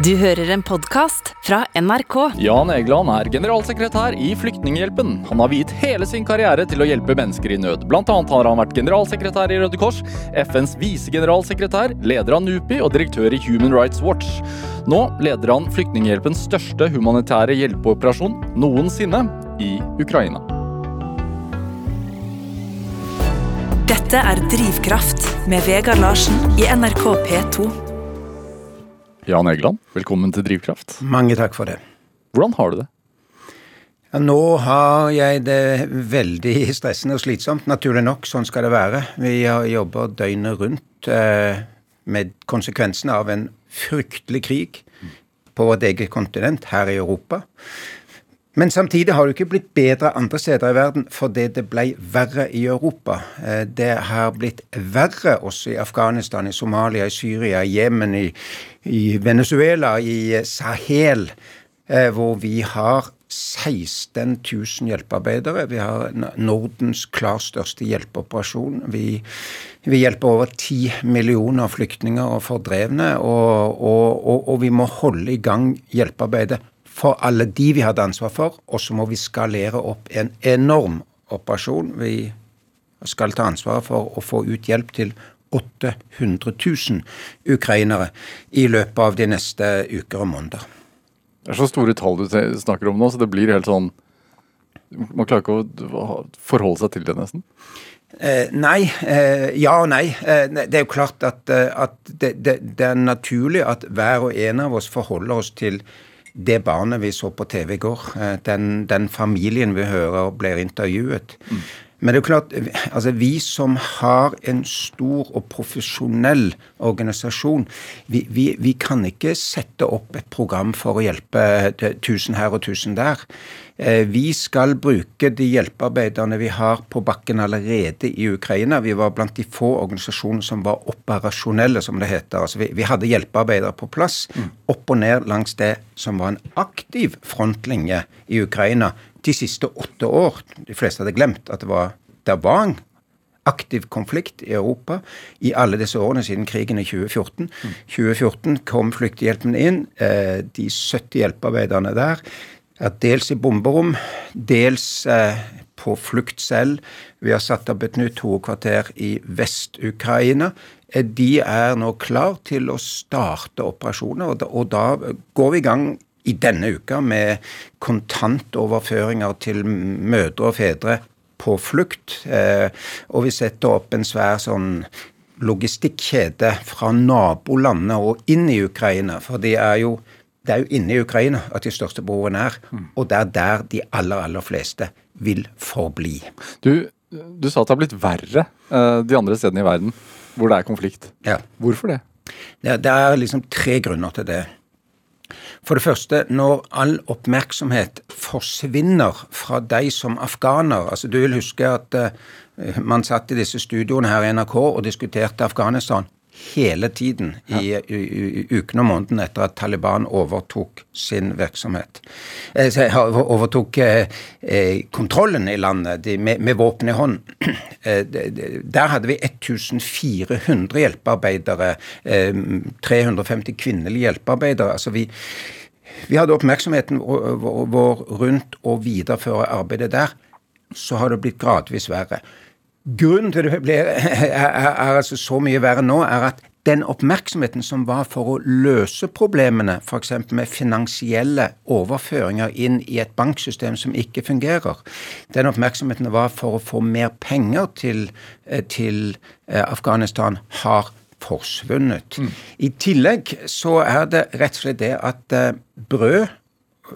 Du hører en podkast fra NRK. Jan Egeland er generalsekretær i Flyktninghjelpen. Han har viet hele sin karriere til å hjelpe mennesker i nød. Blant annet har han vært generalsekretær i Røde Kors, FNs visegeneralsekretær, leder av NUPI og direktør i Human Rights Watch. Nå leder han Flyktninghjelpens største humanitære hjelpeoperasjon noensinne i Ukraina. Dette er Drivkraft med Vegard Larsen i NRK P2. Jan Egeland, velkommen til Drivkraft. Mange takk for det. Hvordan har du det? Ja, nå har jeg det veldig stressende og slitsomt. Naturlig nok, sånn skal det være. Vi har jobber døgnet rundt eh, med konsekvensene av en fryktelig krig på vårt eget kontinent, her i Europa. Men samtidig har det ikke blitt bedre andre steder i verden fordi det ble verre i Europa. Eh, det har blitt verre også i Afghanistan, i Somalia, i Syria, i Jemen, i, i Venezuela, i Sahel, eh, hvor vi har 16 000 hjelpearbeidere. Vi har Nordens klart største hjelpeoperasjon. Vi, vi, hjelper over 10 millioner flyktninger og fordrevne, og, og, og, og vi må holde i gang hjelpearbeidet for alle de vi hadde ansvar for, og så må vi skalere opp en enorm operasjon. Vi skal ta ansvaret for å få ut hjelp til 800 000 ukrainere i løpet av de neste uker og måneder. Det er så store tall du snakker om nå, så det blir helt sånn Man klarer ikke å forholde seg til det, nesten? Eh, nei. Eh, ja og nei. Eh, det er jo klart at, eh, at det, det, det, er naturlig at hver og en av oss forholder oss til det barnet vi så på TV i går, eh, den, den familien vi hører blir intervjuet. Mm. Men det er jo klart, altså vi som har en stor og profesjonell organisasjon, vi, vi, vi kan ikke sette opp et program for å hjelpe tusen her og tusen der. Eh, vi skal bruke de hjelpearbeiderne vi har på bakken allerede i Ukraina. Vi var blant de få organisasjonene som var operasjonelle, som det heter. Altså vi, vi hadde hjelpearbeidere på plass opp og ned langs det som var en aktiv frontlinje i Ukraina de siste åtte år. De fleste hadde glemt at det var, det var en aktiv konflikt i Europa i alle disse årene siden krigen i 2014. Mm. 2014 kom Flyktehjelpen inn. Eh, de 70 hjelpearbeiderne der er dels i bomberom, dels eh, på flukt selv. Vi har satt opp et nytt hovedkvarter i Vest-Ukraina. Eh, de er nå klar til å starte operasjoner, og da, og da går vi i gang i denne uka med kontantoverføringer til mødre og fedre på flukt. Eh, og vi setter opp en svær sånn logistikkjede fra nabolandet og inn i Ukraina. For de er jo det er jo inne i Ukraina at de største behovene er. Og det er der de aller, aller fleste vil forbli. Du, du sa at det har blitt verre uh, de andre stedene i verden hvor det er konflikt. Ja. Hvorfor det? det? Det er liksom tre grunner til det. For det første, når all oppmerksomhet forsvinner fra deg som afghaner altså Du vil huske at uh, man satt i disse studioene her i NRK og diskuterte Afghanistan hele tiden i, i ukene og månedene etter at Taliban overtok sin virksomhet. Eh, overtok eh, eh, kontrollen i landet de, med, med våpen i hånd. Eh, der hadde vi 1400 hjelpearbeidere. 350 kvinnelige hjelpearbeidere. altså vi vi hadde oppmerksomheten vår rundt å videreføre arbeidet der. Så har det blitt gradvis verre. Grunnen til det ble, er, er, er, altså så mye verre nå, er at den oppmerksomheten som var for å løse problemene, f.eks. med finansielle overføringer inn i et banksystem som ikke fungerer, den oppmerksomheten var for å få mer penger til, eh, til eh, Afghanistan, har forsvunnet. Mm. I tillegg så er det rett og slett det at eh, brød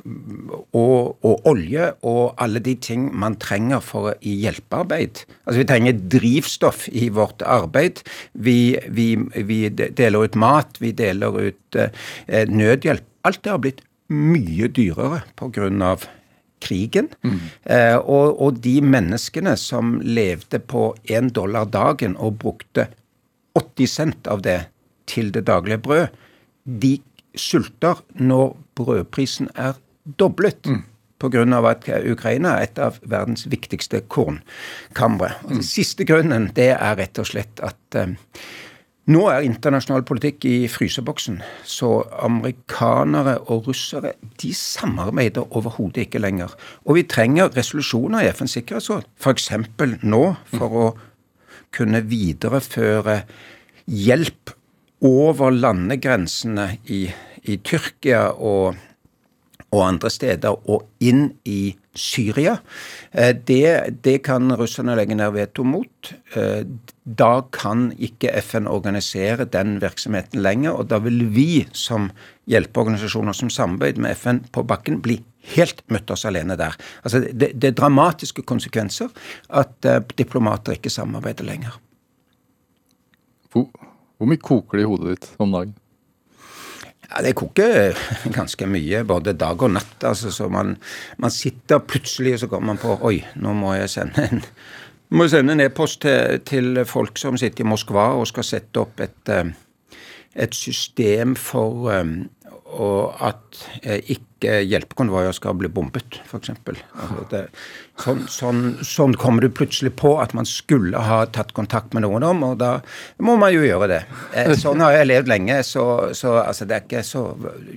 og, og, olje og alle de ting man trenger for i hjelpearbeid. Altså Vi trenger drivstoff i vårt arbeid. Vi, vi, vi deler ut mat, vi deler ut eh, nødhjelp. Alt det har blitt mye dyrere pga. krigen. Mm. Eh, og, og, de menneskene som levde på én dollar dagen og brukte 80 cent av det til det daglige brød, de sulter når brødprisen er doblet. Mm. Pga. at Ukraina er et av verdens viktigste kornkamre. Og Den siste grunnen det er rett og slett at uh, Nå er internasjonal politikk i fryseboksen, så amerikanere og russere de samarbeider overhodet ikke lenger. Og vi trenger resolusjoner i FNs sikkerhetsråd, f.eks. nå, for å kunne videreføre hjelp over landegrensene i, i Tyrkia og, og andre steder og inn i Syria. Eh, det, det, kan russerne legge ned veto mot. Eh, da kan ikke FN organisere den virksomheten lenger, og da vil vi som hjelpeorganisasjoner som samarbeider med FN på bakken, bli helt møtt oss alene der. Altså, det, det er dramatiske konsekvenser at uh, diplomater ikke samarbeider lenger. Hvor, hvor mye koker det i hodet ditt om dagen? Ja, Det koker ganske mye, både dag og natt. altså så Man, man sitter plutselig og så kommer man på Oi, nå må jeg sende en må sende en e-post til, til, folk som sitter i Moskva og skal sette opp et, eh, et system for um, og at eh, ikke hjelpekonvoier skal bli bombet, f.eks. Altså sånn, sånn, sånn, kommer du plutselig på at man skulle ha tatt kontakt med noen om, og da må man jo gjøre det. Eh, sånn har jeg levd lenge, så, så altså, det er ikke så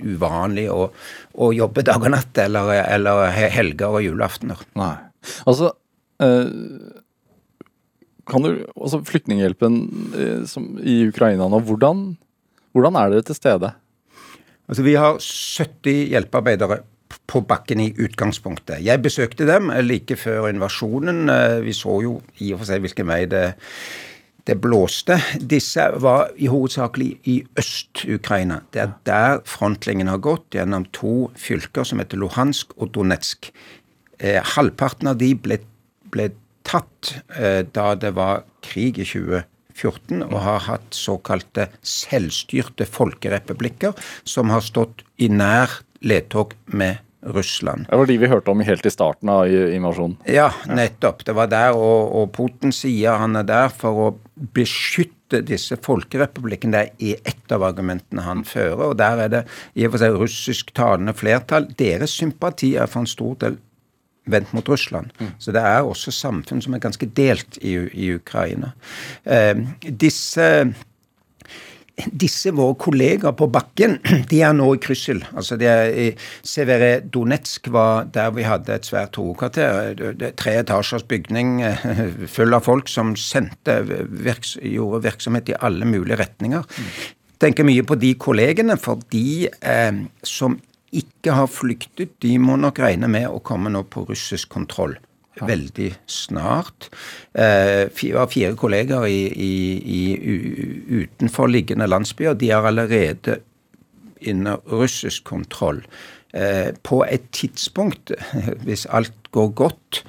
uvanlig å, å jobbe dag og natt eller, eller helger og julaftener. Nei. Altså, øh, kan du, altså Flyktninghjelpen i Ukraina nå, hvordan, hvordan er dere til stede? Altså, Vi har 70 hjelpearbeidere på bakken i utgangspunktet. Jeg besøkte dem like før invasjonen. Eh, vi så jo i og for seg hvilken vei det, det blåste. Disse var i hovedsakelig i Øst-Ukraina. Det er der frontlinjen har gått, gjennom to fylker som heter Luhansk og Donetsk. Eh, halvparten av de ble, ble tatt eh, da det var krig i 2014. 14 og har hatt såkalte selvstyrte folkerepublikker som har stått i nær ledtog med Russland. Det var de vi hørte om helt i starten av invasjonen. Ja, nettopp. Det var der, og, og Putin sier han er der for å beskytte disse folkerepublikkene. Det er ett av argumentene han fører. og Der er det i og for seg russisktalende flertall. Deres sympati er for en stor del vendt mot Russland. Mm. Så det er også samfunn som er ganske delt i, i Ukraina. Eh, disse disse våre kollegaer på bakken de er nå i kryssel. Altså de er i Severedonetsk var der vi hadde et svært hovedkvarter. Tre etasjers bygning full av folk som sendte, virks, gjorde virksomhet i alle mulige retninger. Mm. Tenker mye på de kollegene, for de eh, som ikke har flyktet, de må nok regne med å komme nå på russisk kontroll. Veldig snart. Eh, vi har fire kolleger i, i, i utenforliggende landsbyer. De er allerede under russisk kontroll. Eh, på et tidspunkt, hvis alt går godt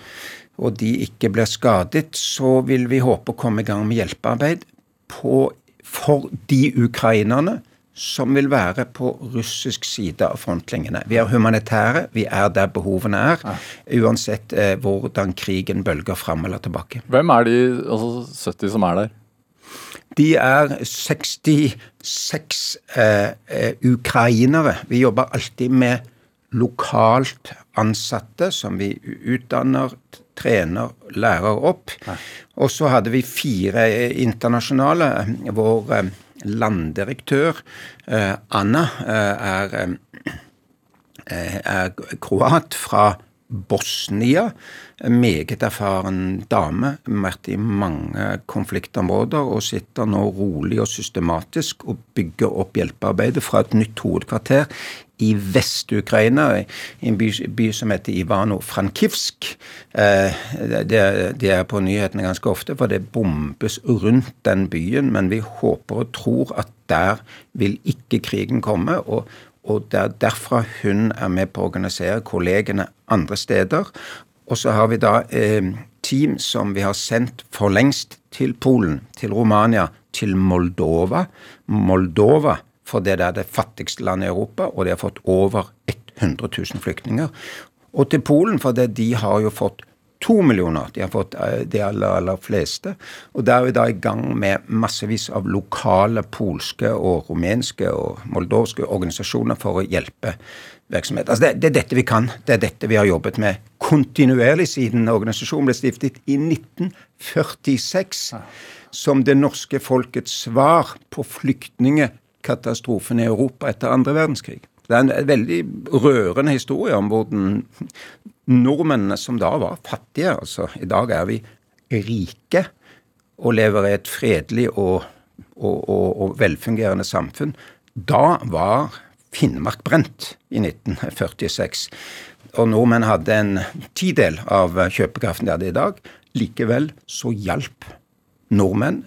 og de ikke blir skadet, så vil vi håpe å komme i gang med hjelpearbeid på, for de ukrainerne som vil være på russisk side av frontlinjene. Vi er humanitære, vi er der behovene er, uansett eh, hvordan krigen bølger fram eller tilbake. Hvem er de altså 70 som er der? De er 66 eh, eh, ukrainere. Vi jobber alltid med lokalt ansatte som vi utdanner, trener, lærer opp. Og så hadde vi fire internasjonale hvor eh, landdirektør eh, Anna eh, er, eh, er kroat fra Bosnia. Meget erfaren dame. Vært i mange konfliktområder og sitter nå rolig og systematisk og bygger opp hjelpearbeidet fra et nytt hovedkvarter i Vest-Ukraina, i en by, by, som heter Ivano-Frankivsk. Eh, det, det, er på nyhetene ganske ofte, for det bombes rundt den byen. Men vi håper og tror at der vil ikke krigen komme. og og det er derfra hun er med på å organisere kollegene andre steder. Og så har vi da eh, team som vi har sendt for lengst til Polen, til Romania, til Moldova. Moldova for det er det fattigste landet i Europa, og de har fått over 100 000 flyktninger. Og til Polen, for det, de har jo fått to millioner. De har fått eh, de aller, aller fleste. Og der er vi da i gang med massevis av lokale polske og rumenske og moldovske organisasjoner for å hjelpe virksomhet. Altså det, det, er dette vi kan. Det er dette vi har jobbet med kontinuerlig siden organisasjonen ble stiftet i 1946, som det norske folkets svar på flyktningekatastrofen i Europa etter andre verdenskrig. Det er en veldig rørende historie om hvordan nordmennene som da var fattige altså I dag er vi rike og lever i et fredelig og, og, og, og velfungerende samfunn. Da var Finnmark brent i 1946. Og nordmenn hadde en tidel av kjøpekraften de hadde i dag. Likevel så hjalp nordmenn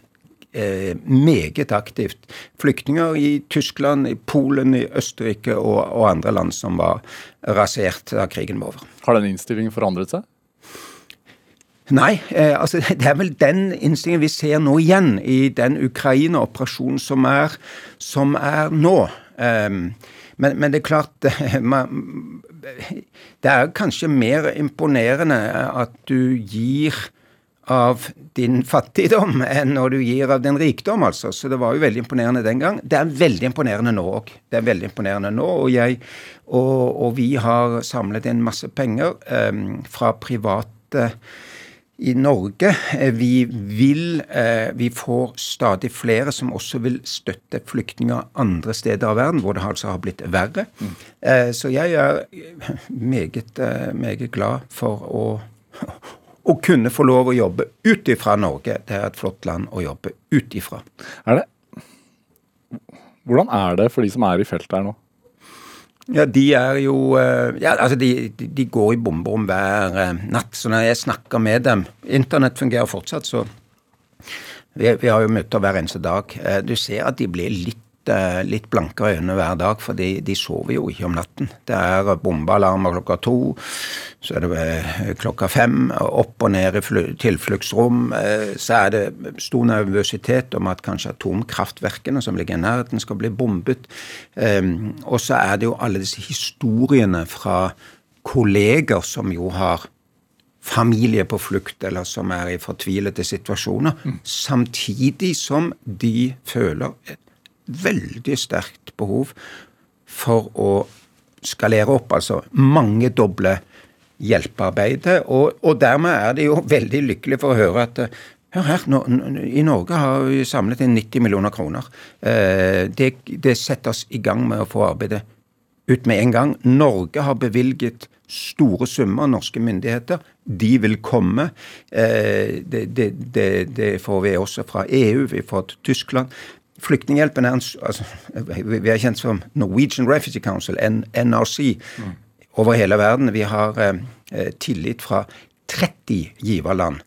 eh, meget aktivt flyktninger i Tyskland, i Polen, i Østerrike og, og andre land som var rasert da krigen var over. Har den innstillingen forandret seg? Nei, eh, altså det er vel den innstillingen vi ser nå igjen i den Ukraina-operasjonen som, som, er nå. Um, men, men, det er klart man, Det er kanskje mer imponerende at du gir av din fattigdom enn når du gir av din rikdom, altså. Så det var jo veldig imponerende den gang. Det er veldig imponerende nå òg. Det er veldig imponerende nå. Og jeg og, og vi har samlet inn masse penger um, fra private i Norge. Eh, vi vil eh, Vi får stadig flere som også vil støtte flyktninger andre steder av verden, hvor det altså har blitt verre. Mm. Så jeg er meget, meget glad for å, å kunne få lov å jobbe ut ifra Norge. Det er et flott land å jobbe ut ifra. Er det? Hvordan er det for de som er i feltet her nå? Ja, de er jo eh, Ja, altså, de, de går i bomberom hver eh, natt. Så når jeg snakker med dem Internett fungerer fortsatt, så vi, vi har jo møter hver eneste dag. Eh, du ser at de blir litt litt blankere øyne hver dag, for de, de, sover jo ikke om natten. Det er bombealarmer klokka to, så er det eh, klokka fem, opp og ned i tilfluktsrom. Eh, så er det stor nervøsitet om at kanskje atomkraftverkene som ligger i nærheten, skal bli bombet. Og så er det jo alle disse historiene fra kolleger som jo har familie på flukt, eller som er i fortvilete situasjoner, mm. samtidig som de føler et veldig sterkt behov for å skalere opp, altså mangedoble hjelpearbeidet. Og, og dermed er de jo veldig lykkelige for å høre at Hør her, nå, I Norge har vi samlet inn 90 millioner kroner. Eh, det, det setter oss i gang med å få arbeidet ut med en gang. Norge har bevilget store summer, norske myndigheter. De vil komme. Eh, det, det, det, det, får vi også fra EU, vi får til Tyskland. Flyktninghjelpen er altså, Vi er kjent som Norwegian Refugee Council, NRC, mm. over hele verden. Vi har eh, tillit fra 30 giverland,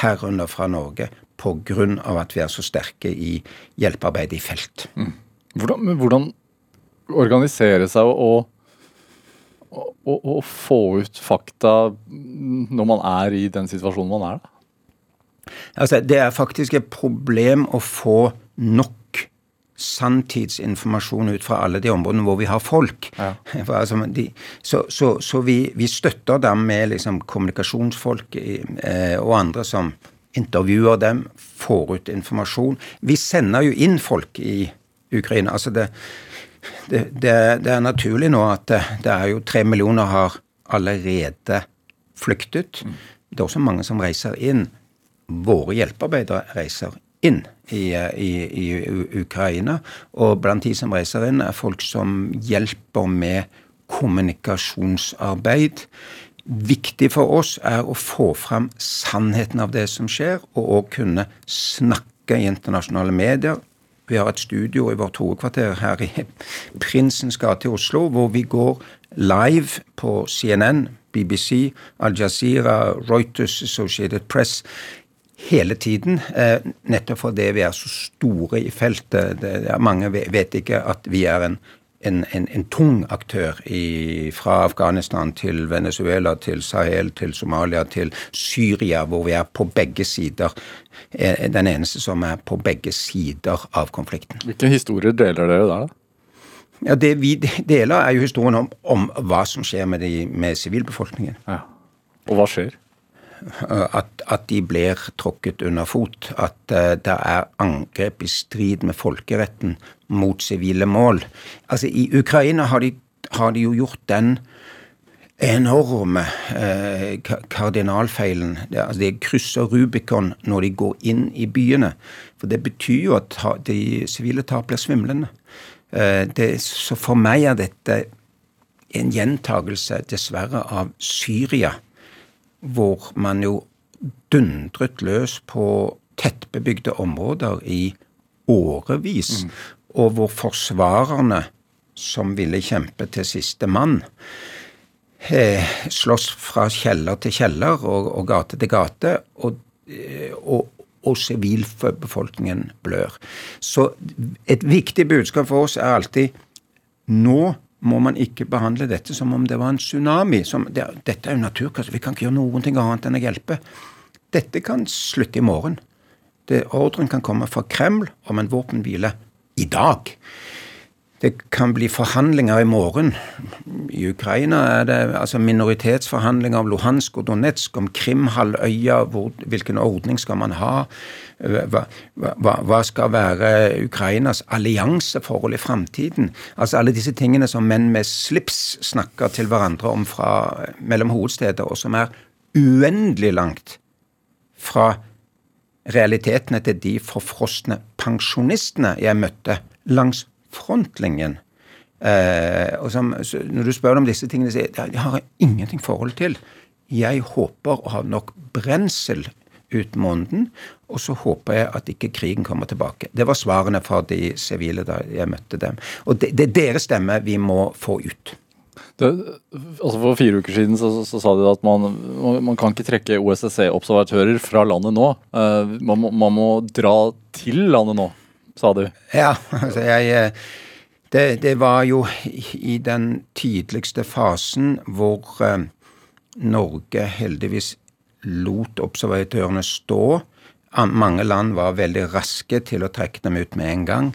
herunder fra Norge, pga. at vi er så sterke i hjelpearbeidet i felt. Mm. Hvordan, hvordan organisere seg og, og, og, og, få ut fakta når man er i den situasjonen man er? Altså, det er faktisk et problem å få nok sanntidsinformasjon ut fra alle de områdene hvor vi har folk. Ja. Altså, de, så, så, så vi, vi, støtter dem med liksom, kommunikasjonsfolk eh, og andre som intervjuer dem, får ut informasjon. Vi sender jo inn folk i Ukraina. altså det, det, det, det er naturlig nå at det, er jo tre millioner har allerede flyktet. Mm. Det er også mange som reiser inn. Våre hjelpearbeidere reiser inn i, i, i, Ukraina. Og blant de som reiser inn, er folk som hjelper med kommunikasjonsarbeid. Viktig for oss er å få fram sannheten av det som skjer, og å kunne snakke i internasjonale medier. Vi har et studio i vårt hovedkvarter her i Prinsens gate i Oslo, hvor vi går live på CNN, BBC, Al Jazeera, Reuters, Associated Press hele tiden. Eh, nettopp fordi vi er så store i feltet. Mange vet ikke at vi er en, en, en, en tung aktør i, fra Afghanistan til Venezuela, til Sahel, til Somalia, til Syria, hvor vi er på begge sider. Eh, den eneste som er på begge sider av konflikten. Hvilke historier deler dere der, da? Ja, Det vi deler, er jo historien om, om hva som skjer med sivilbefolkningen. Ja. Og hva skjer? At, at, de blir tråkket under fot. At uh, det er angrep i strid med folkeretten mot sivile mål. Altså, I Ukraina har de, har de jo gjort den enorme eh, kardinalfeilen. Det, altså de krysser Rubicon når de går inn i byene. For det betyr jo at de sivile tap blir svimlende. Eh, det, så for meg er dette en gjentagelse, dessverre, av Syria, hvor man jo dundret løs på tettbebygde områder i årevis, mm. og hvor forsvarerne som ville kjempe til siste mann, eh, slåss fra kjeller til kjeller og, og gate til gate, og, eh, og, og sivilbefolkningen blør. Så et viktig budskap for oss er alltid nå må man ikke behandle dette som om det var en tsunami. Som, det, dette er jo naturkatastrofe, vi kan ikke gjøre noen ting annet enn å hjelpe. Dette kan slutte i morgen. Det, ordren kan komme fra Kreml om en våpenhvile i dag. Det kan bli forhandlinger i morgen. I Ukraina er det altså minoritetsforhandlinger om Luhansk og Donetsk, om Krimhalvøya, hvilken ordning skal man ha? Hva, hva, hva, skal være Ukrainas allianseforhold i framtiden? Altså alle disse tingene som menn med slips snakker til hverandre om fra, mellom hovedsteder, og som er uendelig langt fra realitetene til de forfrosne pensjonistene jeg møtte langs frontlinjen. Eh, og som, når du spør om disse tingene, så jeg har jeg ingenting forhold til. Jeg håper å ha nok brensel ut måneden, og så håper jeg at ikke krigen kommer tilbake. Det var svarene fra de sivile da jeg møtte dem. Og det, det er deres stemme vi må få ut. Det, altså For fire uker siden så, så sa de at man, man, kan ikke trekke OSSE-observatører fra landet nå. Uh, man, man, må dra til landet nå, sa du. Ja, altså jeg eh, det, det var jo i den tidligste fasen hvor eh, Norge heldigvis lot observatørene stå. Mange land var veldig raske til å trekke dem ut med en gang.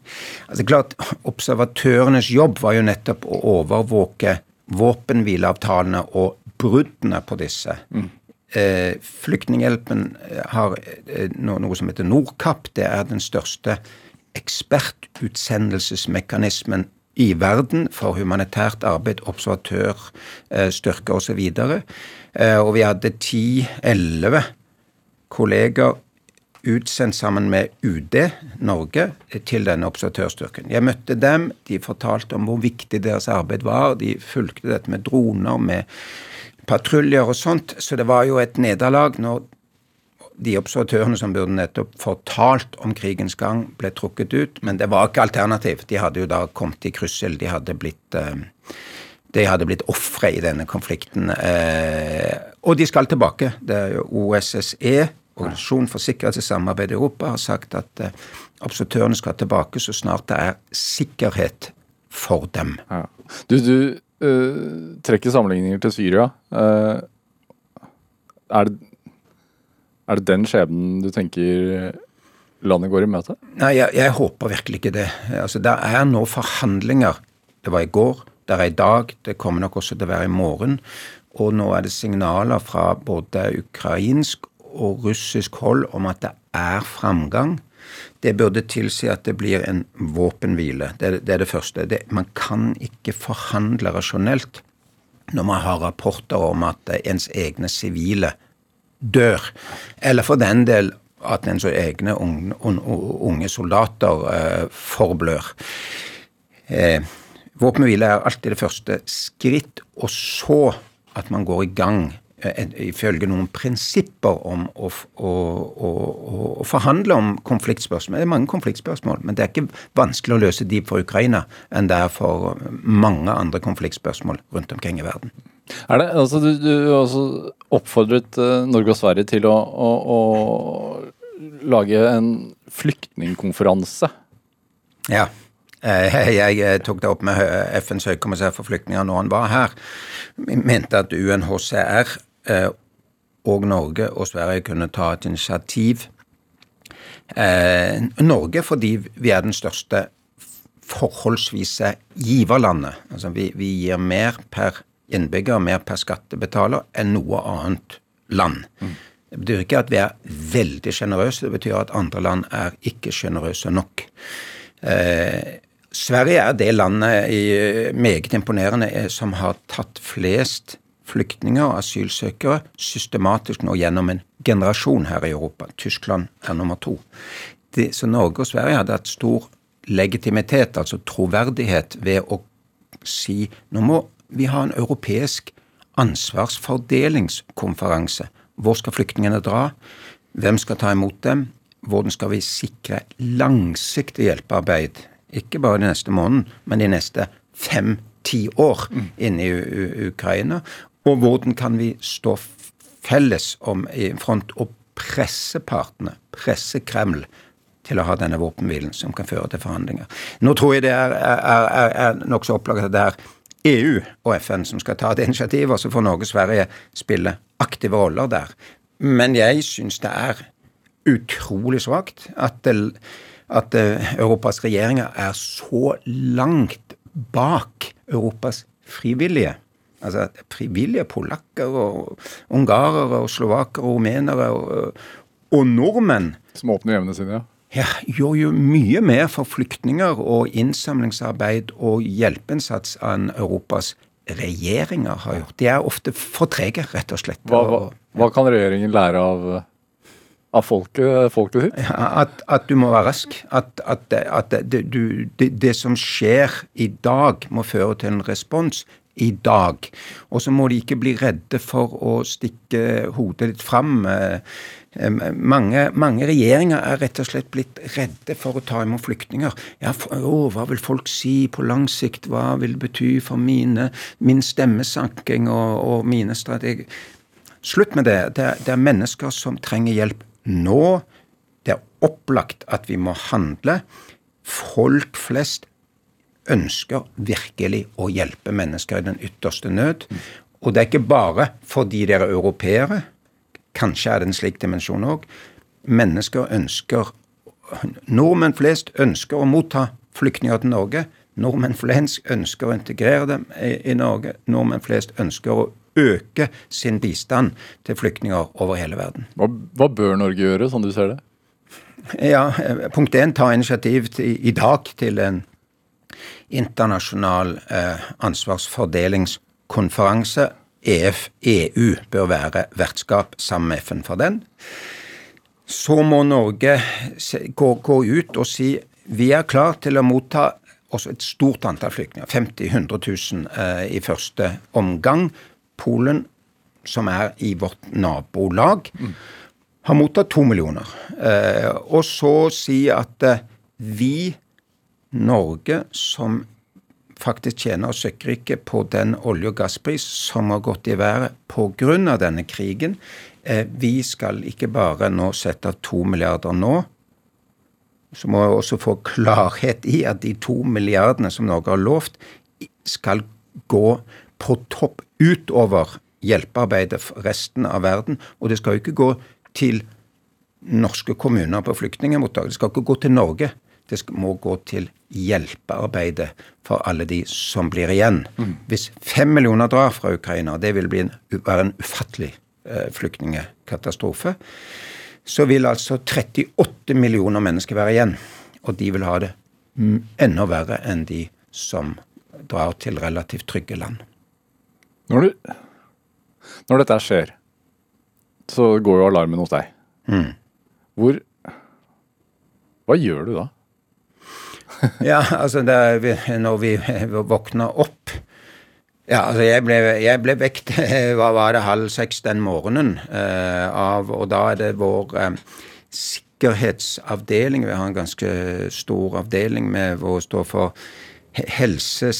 Altså klart, Observatørenes jobb var jo nettopp å overvåke våpenhvileavtalene og bruddene på disse. Mm. Eh, Flyktninghjelpen har eh, noe som heter Nordkapp. Det er den største ekspertutsendelsesmekanismen i verden for humanitært arbeid, observatørstyrker osv. Og, og vi hadde ti-elleve kolleger utsendt sammen med UD Norge til denne observatørstyrken. Jeg møtte dem, de fortalte om hvor viktig deres arbeid var. De fulgte dette med droner, med patruljer og sånt. Så det var jo et nederlag når de observatørene som burde nettopp fortalt om krigens gang, ble trukket ut. Men det var ikke alternativ. De hadde jo da kommet i kryssel. De hadde blitt uh, de hadde blitt ofre i denne konflikten. Eh, og de skal tilbake. Det er jo OSSE, Organisasjonen for sikkerhet og samarbeid i Europa, har sagt at eh, observatørene skal tilbake så snart det er sikkerhet for dem. Ja. Du, du øh, trekker sammenligninger til Syria. Uh, er, det, er det den skjebnen du tenker landet går i møte? Nei, jeg, jeg håper virkelig ikke det. Altså, Det er nå forhandlinger. Det var i går det er i dag, det kommer nok også til å være i morgen. Og nå er det signaler fra både ukrainsk og russisk hold om at det er framgang. Det burde tilsi at det blir en våpenhvile. Det, det er det første. Det, man kan ikke forhandle rasjonelt når man har rapporter om at ens egne sivile dør. Eller for den del at ens egne unge, unge soldater eh, forblør. Eh, Våpenhvile er alltid det første skritt, og så at man går i gang eh, ifølge noen prinsipper om å, å, å, å, forhandle om konfliktspørsmål. Det er mange konfliktspørsmål, men det er ikke vanskelig å løse de for Ukraina enn det er for mange andre konfliktspørsmål rundt omkring i verden. Er det, altså Du, du oppfordret uh, Norge og Sverige til å, å lage en flyktningkonferanse. Ja. Eh, jeg eh, tok det opp med FNs høykommissær for flyktninger når han var her. Mente at UNHCR eh, og Norge og Sverige kunne ta et initiativ. Norge fordi vi er den største forholdsvise giverlandet. Altså vi, vi gir mer per innbygger, mer per skattebetaler enn noe annet land. Mm. Det betyr ikke at vi er veldig sjenerøse, det betyr at andre land er ikke sjenerøse nok. Eh, Sverige er det landet i, meget imponerende som har tatt flest flyktninger og asylsøkere systematisk nå gjennom en generasjon her i Europa. Tyskland er nummer to. De, så Norge og Sverige hadde hatt stor legitimitet, altså troverdighet, ved å si nå må vi ha en europeisk ansvarsfordelingskonferanse. Hvor skal flyktningene dra? Hvem skal ta imot dem? Hvordan skal vi sikre langsiktig hjelpearbeid? Ikke bare de neste måneden, men de neste fem-ti år inne i Ukraina. Og hvordan kan vi stå felles om i front og presse partene, presse Kreml, til å ha denne våpenhvilen som kan føre til forhandlinger. Nå tror jeg det er, er, er, er nokså opplagt at det er EU og FN som skal ta et initiativ, og så får Norge og Sverige spille aktive roller der. Men jeg syns det er utrolig svakt at, at eh, Europas regjeringer er så langt bak Europas frivillige. Altså frivillige polakker og ungarere og slovakere og rumenere og, og nordmenn. Som åpner hjemmene sine, ja ja, gjør jo mye mer for flyktninger og innsamlingsarbeid og hjelpeinnsats enn Europas regjeringer har gjort. De er ofte for trege, rett og slett. Hva, hva, hva kan regjeringen lære av, av folket, folket sitt? Ja, at, at, du må være rask. At, at, at det, du, det, det, som skjer i dag, må føre til en respons i dag. Og så må de ikke bli redde for å stikke hodet litt fram. Mange, mange, regjeringer er rett og slett blitt redde for å ta imot flyktninger. Ja, for, å, hva vil folk si på lang sikt? Hva vil det bety for mine, min stemmesanking og, og mine strategier? Slutt med det. Det det er mennesker som trenger hjelp nå. Det er opplagt at vi må handle. Folk flest ønsker virkelig å hjelpe mennesker i den ytterste nød. Og det er ikke bare fordi dere er europeere. Kanskje er det en slik dimensjon òg. Mennesker ønsker Nordmenn flest ønsker å motta flyktninger til Norge. Nordmenn flest ønsker å integrere dem i, Norge. Nordmenn flest ønsker å øke sin bistand til flyktninger over hele verden. Hva, hva bør Norge gjøre, sånn du ser det? Ja, Punkt én, ta initiativ til, i dag til en internasjonal eh, ansvarsfordelingskonferanse. EF, EU bør være vertskap sammen med FN for den. Så må Norge gå, gå ut og si vi er klar til å motta også et stort antall flyktninger. 50 000-100 000 eh, i første omgang. Polen, som er i vårt nabolag, mm. har mottatt to millioner. Eh, og så si at eh, vi Norge som faktisk tjener oss søkkrike på den olje- og gasspris som har gått i været pga. denne krigen. Eh, vi skal ikke bare nå sette to milliarder nå. Så må vi også få klarhet i at de to milliardene som Norge har lovt, skal gå på topp utover hjelpearbeidet for resten av verden. Og det skal jo ikke gå til norske kommuner på flyktningmottak. Det skal ikke gå til Norge. Det må gå til hjelpearbeidet for alle de som blir igjen. Mm. Hvis fem millioner drar fra Ukraina, det vil en, være en ufattelig eh, flyktningekatastrofe, så vil altså 38 millioner mennesker være igjen. Og de vil ha det enda verre enn de som drar til relativt trygge land. Når, du, når dette skjer, så går jo alarmen hos deg. Mm. Hvor Hva gjør du da? ja, altså vi, når vi våkner opp ja, altså jeg ble, jeg ble vekt hva var det, halv seks den morgenen. Eh, av, og da er det vår eh, sikkerhetsavdeling. Vi har en ganske stor avdeling med hvor det står for helse,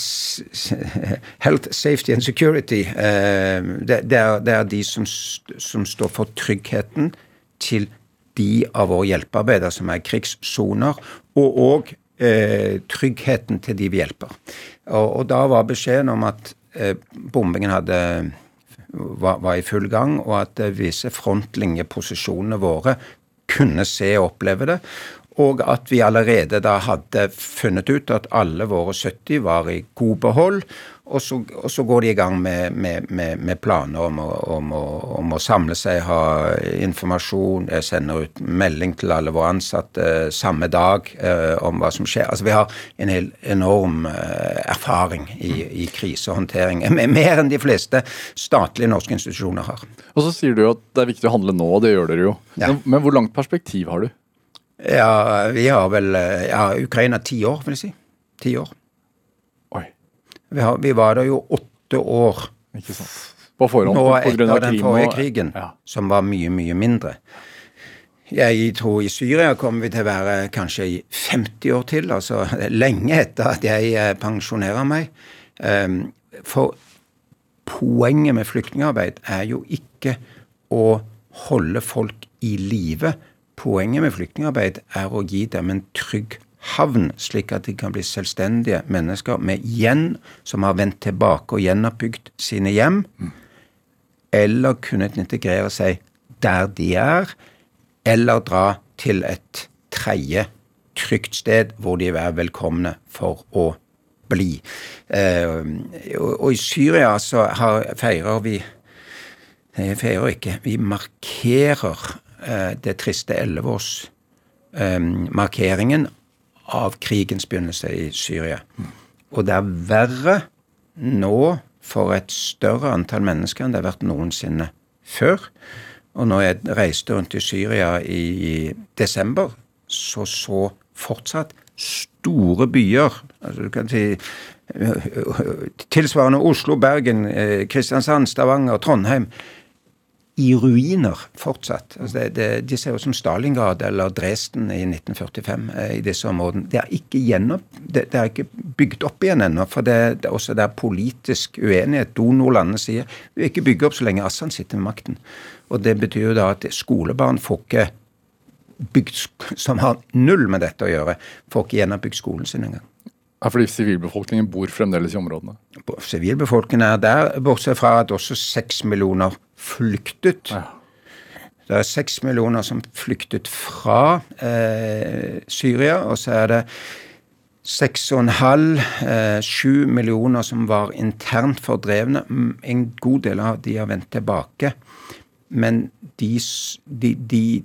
Health, Safety and Security. Eh, det, det, er, det, er, de som, som står for tryggheten til de av våre hjelpearbeidere som er krigssoner, og òg eh, tryggheten til de vi hjelper. Og, og da var beskjeden om at eh, bombingen hadde, var, var, i full gang, og at eh, visse frontlinjeposisjonene våre kunne se og oppleve det. Og at vi allerede da hadde funnet ut at alle våre 70 var i god behold. Og så, og så går de i gang med, med, med, med planer om å, om, å, om å, samle seg, ha informasjon, jeg sender ut melding til alle våre ansatte samme dag eh, om hva som skjer. Altså Vi har en hel enorm eh, erfaring i, i krisehåndtering. Mer enn de fleste statlige norske institusjoner har. Og så sier du at det er viktig å handle nå, og det gjør dere jo. Ja. Men, men hvor langt perspektiv har du? Ja, vi har vel ja, Ukraina ti år, vil jeg si. Ti år. Vi, har, vi var der jo åtte år. Ikke sant. På forhånd Nå etter den forrige krigen, ja. som var mye, mye mindre. Jeg tror i Syria kommer vi til å være kanskje i 50 år til, altså lenge etter at jeg eh, pensjonerer meg. Ehm, for poenget med flyktningarbeid er jo ikke å holde folk i live Poenget med flyktningarbeid er å gi dem en trygg havn, slik at de kan bli selvstendige mennesker med igjen, som har vendt tilbake og gjenoppbygd sine hjem, eller kunne integrere seg der de er, eller dra til et tredje trygt sted hvor de er velkomne for å bli. Eh, og, i Syria så feirer vi Nei, feirer ikke. Vi markerer Eh, det triste elleveårsmarkeringen av krigens begynnelse i Syria. Og det er verre nå for et større antall mennesker enn det har vært noensinne før. Og når jeg reiste rundt i Syria i desember, så så fortsatt store byer altså du kan si Tilsvarende Oslo, Bergen, eh, Kristiansand, Stavanger, Trondheim i ruiner fortsatt. Altså det, det, de ser ut som Stalingrad eller Dresden i 1945 eh, i disse områdene. Det er ikke, gjennom, det, det er ikke bygd opp igjen ennå. For det, er også det er politisk uenighet. Donorlandene sier vi vil ikke bygge opp så lenge Assan sitter med makten. Og det betyr jo da at skolebarn får ikke bygd, som har null med dette å gjøre, får ikke gjennombygd skolen sin engang. Ja, Fordi sivilbefolkningen bor fremdeles i områdene? Sivilbefolkningen er der, bortsett fra at også seks millioner flyktet. Ja. Det er seks millioner som flyktet fra eh, Syria, og så er det seks og en halv, eh, sju millioner som var internt fordrevne. En god del av de har vendt tilbake. Men de, de, de,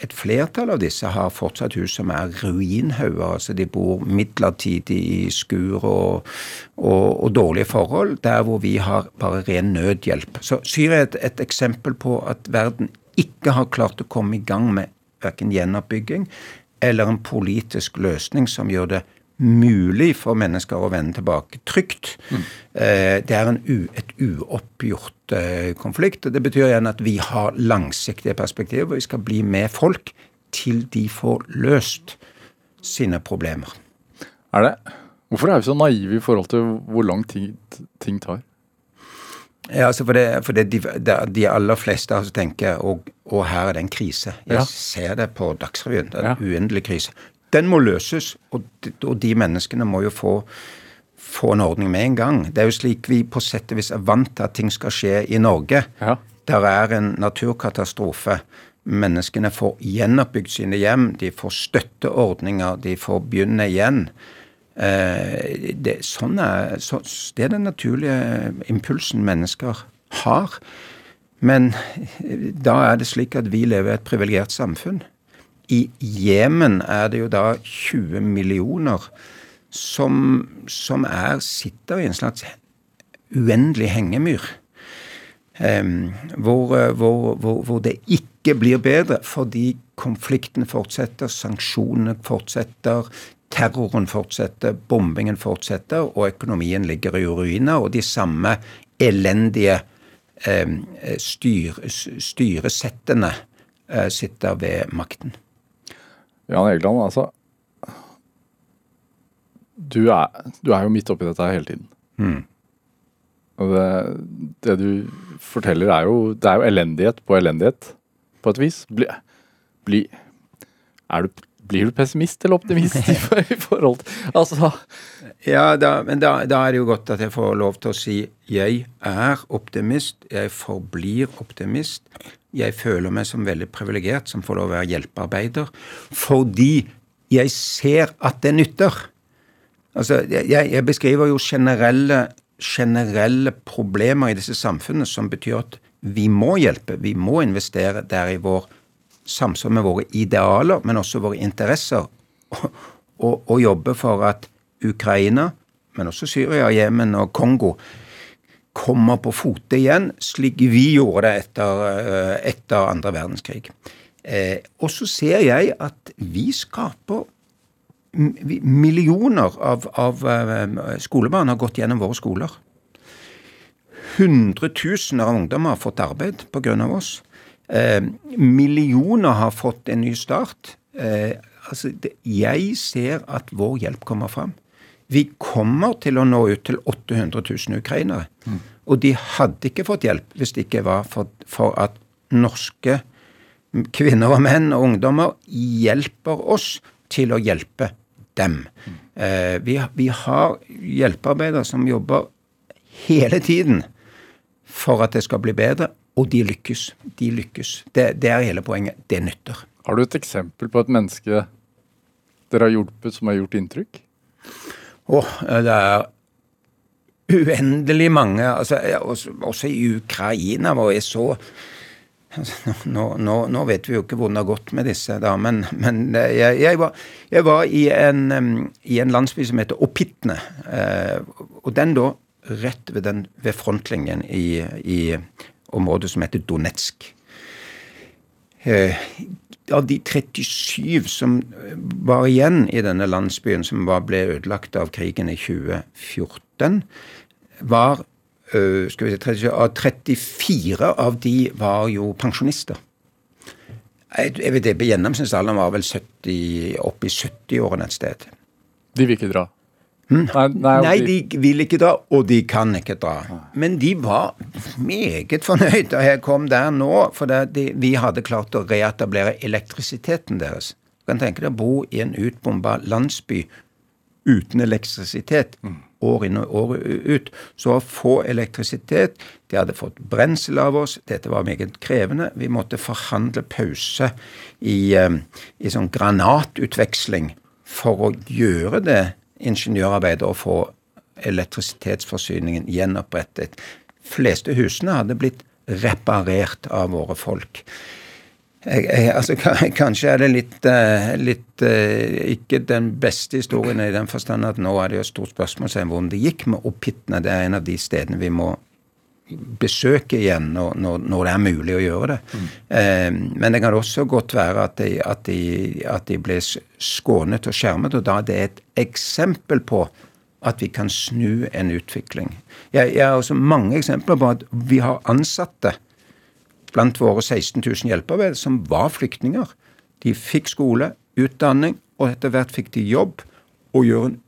et flertall av disse har fortsatt hus som er ruinhauger. altså De bor midlertidig i skur og, og, og, dårlige forhold, der hvor vi har bare ren nødhjelp. Så Syria er et, et eksempel på at verden ikke har klart å komme i gang med verken gjenoppbygging eller en politisk løsning som gjør det mulig for mennesker å vende tilbake trygt. Mm. Det er u, et uoppgjort eh, konflikt. og Det betyr igjen at vi har langsiktige perspektiver. Vi skal bli med folk til de får løst sine problemer. Er det? Hvorfor er vi så naive i forhold til hvor lang tid ting tar? Ja, altså for, det, for det, de, de, aller fleste altså tenker og, og her er det en krise. Jeg ja. ser det på Dagsrevyen. Det er en ja. uendelig krise. Den må løses, og de, og de menneskene må jo få, få, en ordning med en gang. Det er jo slik vi på sett og vis er vant til at ting skal skje i Norge. Ja. Der er en naturkatastrofe. Menneskene får gjenoppbygd sine hjem, de får støtteordninger, de får begynne igjen. Eh, det, sånn er, så, det er den naturlige impulsen mennesker har. Men da er det slik at vi lever i et privilegert samfunn. I Jemen er det jo da 20 millioner som, som er, sitter i en slags uendelig hengemyr. Um, hvor, hvor, hvor, hvor, det ikke blir bedre fordi konflikten fortsetter, sanksjonene fortsetter, terroren fortsetter, bombingen fortsetter, og økonomien ligger i ruiner. Og de samme elendige um, styr, styresettene uh, sitter ved makten. Jan Egeland, altså. Du er, du er jo midt oppi dette hele tiden. Mm. Og det, det, du forteller, er jo, det er jo elendighet på elendighet, på et vis. Bli, bli, du, blir du pessimist eller optimist i, forhold til Altså Ja, da, men da, da, er det jo godt at jeg får lov til å si jeg er optimist. Jeg forblir optimist. Jeg føler meg som veldig privilegert som får lov å være hjelpearbeider, fordi jeg ser at det nytter. Altså, jeg, jeg beskriver jo generelle, generelle problemer i disse samfunnene som betyr at vi må hjelpe, vi må investere der i vår samsvar med våre idealer, men også våre interesser, og, og, og jobbe for at Ukraina, men også Syria, Jemen og Kongo kommer på fote igjen, slik vi gjorde det etter, eh, etter andre verdenskrig. Eh, og så ser jeg at vi skaper Millioner av, av eh, skolebarn har gått gjennom våre skoler. Hundretusener av ungdommer har fått arbeid pga. oss. Eh, millioner har fått en ny start. Eh, altså, det, jeg ser at vår hjelp kommer fram. Vi kommer til å nå ut til 800 000 ukrainere. Mm. Og de hadde ikke fått hjelp hvis det ikke var for, for at norske kvinner og menn og ungdommer hjelper oss til å hjelpe dem. Mm. Eh, vi, vi, har hjelpearbeidere som jobber hele tiden for at det skal bli bedre, og de lykkes. De lykkes. Det, det er hele poenget. Det nytter. Har du et eksempel på et menneske dere har hjulpet som har gjort inntrykk? Åh, det er uendelig mange. Altså, også i Ukraina hvor jeg så altså, nå, nå, nå, vet vi jo ikke hvordan det har gått med disse, da, men, men jeg, jeg, var, jeg, var, i en, i en landsby som heter Opitne. Eh, og den da rett ved, den, ved frontlinjen i, i området som heter Donetsk. Eh, av de 37 som var igjen i denne landsbyen, som ble ødelagt av krigen i 2014, var øh, skal vi si, 34 av de var jo pensjonister. Jeg, vet det, Gjennomsnittsalderen var vel 70, opp i 70-årene et sted. De vil ikke dra? Hmm? Nei, nei, nei, de vil ikke dra, og de kan ikke dra. Men de var meget fornøyd da jeg kom der nå, for de, vi hadde klart å reetablere elektrisiteten deres. Du kan tenke deg å bo i en utbomba landsby uten elektrisitet hmm. år inn og år ut. Så å få elektrisitet De hadde fått brensel av oss. Dette var meget krevende. Vi måtte forhandle pause i, eh, i sånn granatutveksling for å gjøre det ingeniørarbeid å få elektrisitetsforsyningen gjenopprettet. fleste husene hadde blitt reparert av våre folk. Jeg, jeg, altså, kanskje er det litt, uh, litt uh, ikke den beste historien i den forstand at nå er det jo et stort spørsmål hvordan det gikk med Opphittene. Det er en av de stedene vi må besøke igjen når, når, når, det er mulig å gjøre det. Mm. Eh, men det kan også godt være at de, at, de, at de, ble skånet og skjermet, og da er det et eksempel på at vi kan snu en utvikling. Jeg, jeg har også mange eksempler på at vi har ansatte blant våre 16 000 hjelpearbeidere som var flyktninger. De fikk skole, utdanning, og etter hvert fikk de jobb og gjør en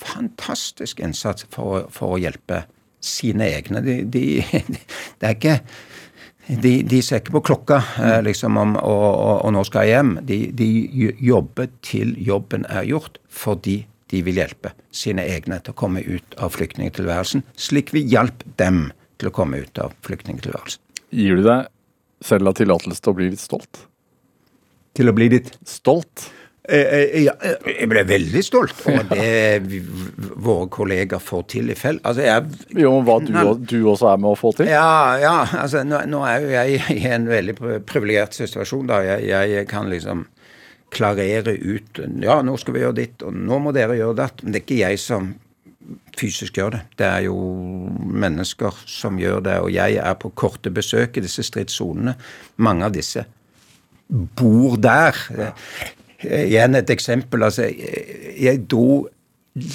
fantastisk innsats for, for å hjelpe sine egne. De, de, det er ikke de, de, ser ikke på klokka eh, liksom om og, og, og, nå skal jeg hjem. De, de, jobber til jobben er gjort, fordi de vil hjelpe sine egne til å komme ut av flyktningtilværelsen, slik vi hjalp dem til å komme ut av flyktningtilværelsen. Gir du deg selv av tillatelse til å bli litt stolt? Til å bli litt Stolt? Eh, eh, ja, eh, jeg ble veldig stolt over det våre kolleger får til i felt. Altså, jeg, jo, hva du, du, også er med å få til? Ja, ja altså, nå, nå, er jo jeg i en veldig privilegert situasjon. da. Jeg, jeg, kan liksom klarere ut Ja, nå skal vi gjøre ditt, og nå må dere gjøre datt. Men det er ikke jeg som fysisk gjør det. Det er jo mennesker som gjør det. Og jeg er på korte besøk i disse stridssonene. Mange av disse bor der. Igjen et eksempel. altså, Jeg dro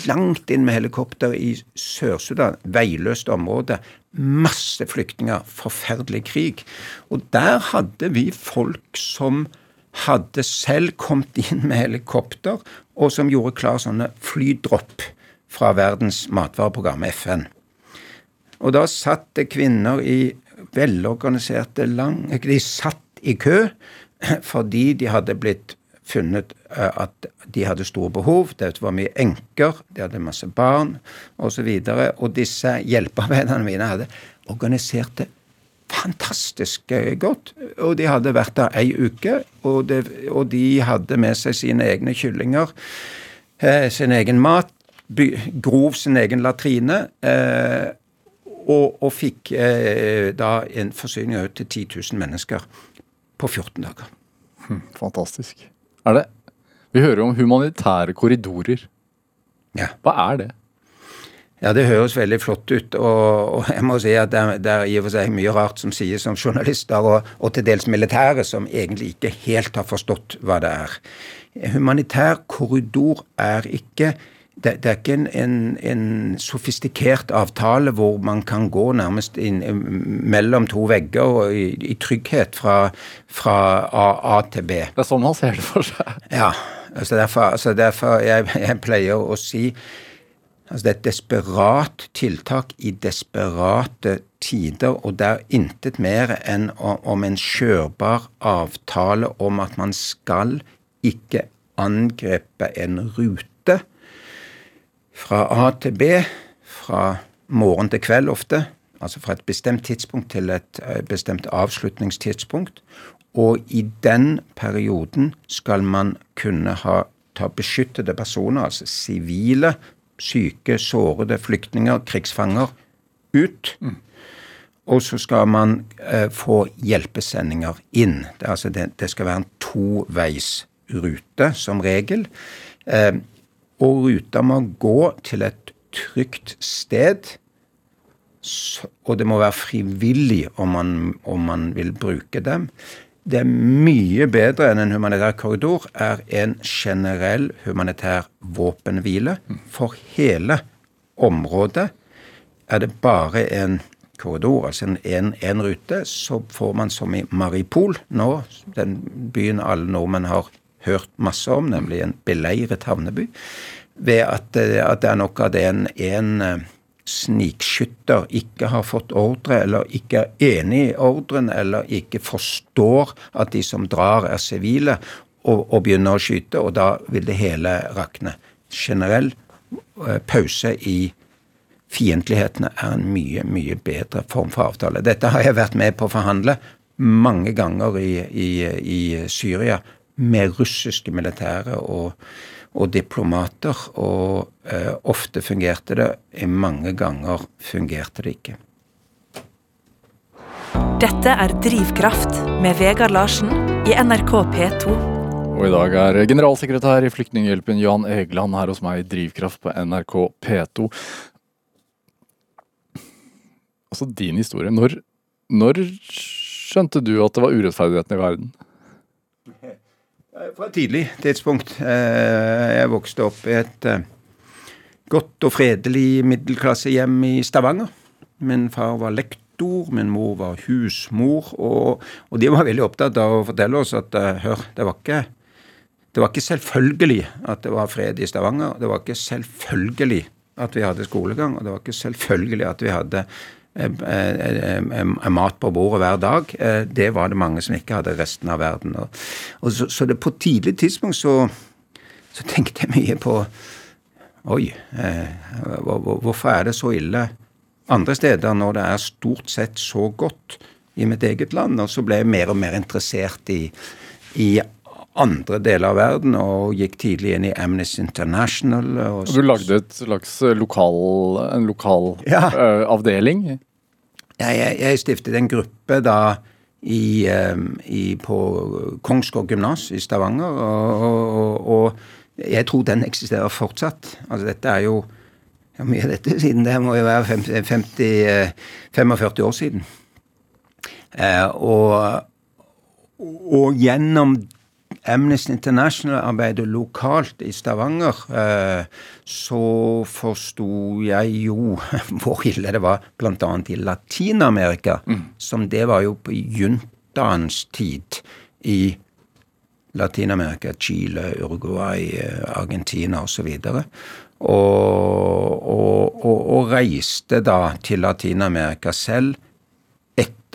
langt inn med helikopter i Sør-Sudan, veiløst område. Masse flyktninger, forferdelig krig. Og der hadde vi folk som hadde selv kommet inn med helikopter, og som gjorde klar sånne flydropp fra Verdens matvareprogram, FN. Og da satt det kvinner i velorganiserte lang... De satt i kø fordi de hadde blitt funnet eh, at de hadde store behov. Det var mye enker, de hadde masse barn osv. Og, så og disse hjelpearbeiderne mine hadde organisert det fantastisk eh, godt. Og de hadde vært der ei uke, og, det, og de hadde med seg sine egne kyllinger, eh, sin egen mat, by, grov sin egen latrine. Eh, og, og, fikk eh, da en forsyning ut til 10 000 mennesker på 14 dager. Hm, fantastisk. Er det Vi hører om humanitære korridorer. Ja. Hva er det? Ja, det høres veldig flott ut. Og, og jeg må si at det, det, er i og for seg mye rart som sies om journalister, og, og, til dels militære, som egentlig ikke helt har forstått hva det er. Humanitær korridor er ikke det, det er ikke en, en, en, sofistikert avtale hvor man kan gå nærmest inn, mellom to vegger og i, i trygghet fra, fra A, A, til B. Det er sånn man ser det for seg. Ja. altså Derfor, altså derfor jeg, jeg pleier å si Altså Det er et desperat tiltak i desperate tider, og det er intet mer enn om en kjørbar avtale om at man skal ikke angripe en rute fra A til B, fra morgen til kveld ofte, altså fra et bestemt tidspunkt til et eh, bestemt avslutningstidspunkt. Og i den perioden skal man kunne ha ta beskyttede personer, altså sivile syke, sårede flyktninger, krigsfanger, ut. Mm. Og så skal man eh, få hjelpesendinger inn. Det, altså det, det skal være en toveisrute som regel. Eh, og ruta må gå til et trygt sted. Og det må være frivillig om man, om man vil bruke dem det er mye bedre enn en humanitær korridor, er en generell humanitær våpenhvile. For hele området er det bare en korridor, altså en, en, rute, så får man som i Maripol nå, den byen alle nordmenn har hørt masse om, nemlig en beleiret havneby, ved at, at det er nok av det en, en snikskytter ikke har fått ordre, eller ikke er enig i ordren, eller ikke forstår at de som drar, er sivile, og, og begynner å skyte, og da vil det hele rakne. Generell eh, pause i fiendtlighetene er en mye, mye bedre form for avtale. Dette har jeg vært med på å forhandle mange ganger i, i, i Syria med russiske militære og og diplomater, og eh, ofte fungerte det, mange ganger fungerte det ikke. Dette er Drivkraft med Vegard Larsen i NRK P2. Og i dag er generalsekretær i Flyktninghjelpen Jan Egeland her hos meg i Drivkraft på NRK P2. Altså din historie. Når, når skjønte du at det var urettferdigheten i verden? Eh, fra et tidlig tidspunkt. Eh, jeg vokste opp i et eh, godt og fredelig middelklassehjem i Stavanger. Min far var lektor, min mor var husmor, og, og de var veldig opptatt av å fortelle oss at hør, det var ikke det var ikke selvfølgelig at det var fred i Stavanger. Det var ikke selvfølgelig at vi hadde skolegang, og det var ikke selvfølgelig at vi hadde mat på bordet hver dag. Det var det mange som ikke hadde resten av verden. Og så, så det på tidlig tidspunkt så, så tenkte jeg mye på Oi, hvorfor er det så ille andre steder når det er stort sett så godt i mitt eget land? Og så ble jeg mer og mer interessert i, i andre deler av verden, og gikk tidlig inn i Amnesty International. Og du lagde et slags lokal, en lokal ja. uh, avdeling? Jeg, jeg, stiftet en gruppe da i, i, på Kongsgård gymnas i Stavanger, og, og, og, jeg tror den eksisterer fortsatt. Altså dette er jo ja, mye av dette siden det må jo være 50, 45 år siden. Eh, og, og gjennom Amnesty International-arbeidet lokalt i Stavanger, eh, så forsto jeg jo hvor ille det var bl.a. i Latin-Amerika. Mm. Som det var jo på juntaens tid i Latin-Amerika, Chile, Uruguay, Argentina osv. Og, og, og, og reiste da til Latin-Amerika selv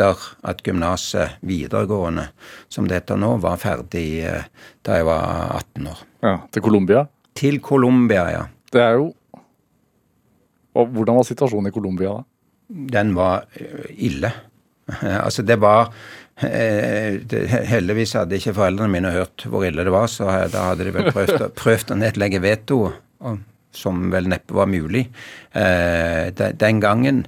etter at gymnaset, videregående, som det heter nå, var ferdig eh, da jeg var 18 år. Ja, Til Colombia? Til Colombia, ja. Det er jo og Hvordan var situasjonen i Colombia da? Den var eh, ille. Altså, det var eh, Heldigvis hadde ikke foreldrene mine hørt hvor ille det var, så da hadde de vel prøvd, prøvd å nedlegge veto, som vel neppe var mulig den gangen.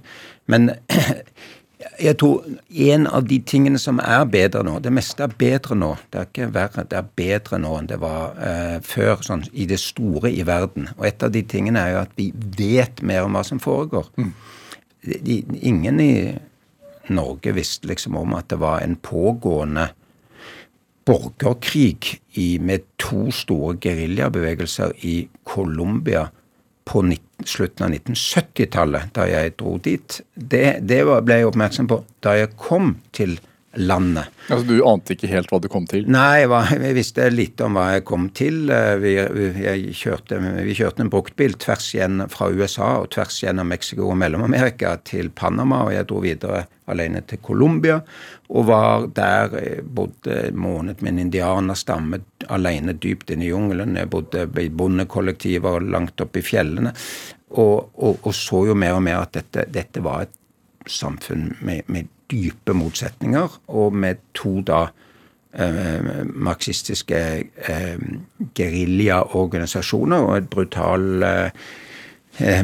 Men jeg tror en av de tingene som er bedre nå Det meste er bedre nå. Det er ikke verre, det er bedre nå enn det var eh, før, sånn i det store i verden. Og et av de tingene er jo at vi vet mer om hva som foregår. Mm. De, ingen i Norge visste liksom om at det var en pågående borgerkrig i, med to store geriljabevegelser i Colombia på 19, slutten av 1970-tallet, da jeg dro dit. Det, det ble jeg oppmerksom på da jeg kom til landet. Altså Du ante ikke helt hva du kom til? Nei, jeg visste litt om hva jeg kom til. Eh, vi, vi, kjørte, vi kjørte, en bruktbil tvers igjen fra USA og tvers gjennom Mexico og Mellom-Amerika til Panama, og jeg dro videre alene til Colombia. Og var der, eh, bodde en måned med en indianerstamme alene dypt inne i jungelen. Jeg bodde i bondekollektiver langt oppe i fjellene. Og, og, og, så jo mer og mer at dette, dette var et samfunn med, med dype motsetninger, og med to da eh, marxistiske eh, geriljaorganisasjoner og et brutal eh,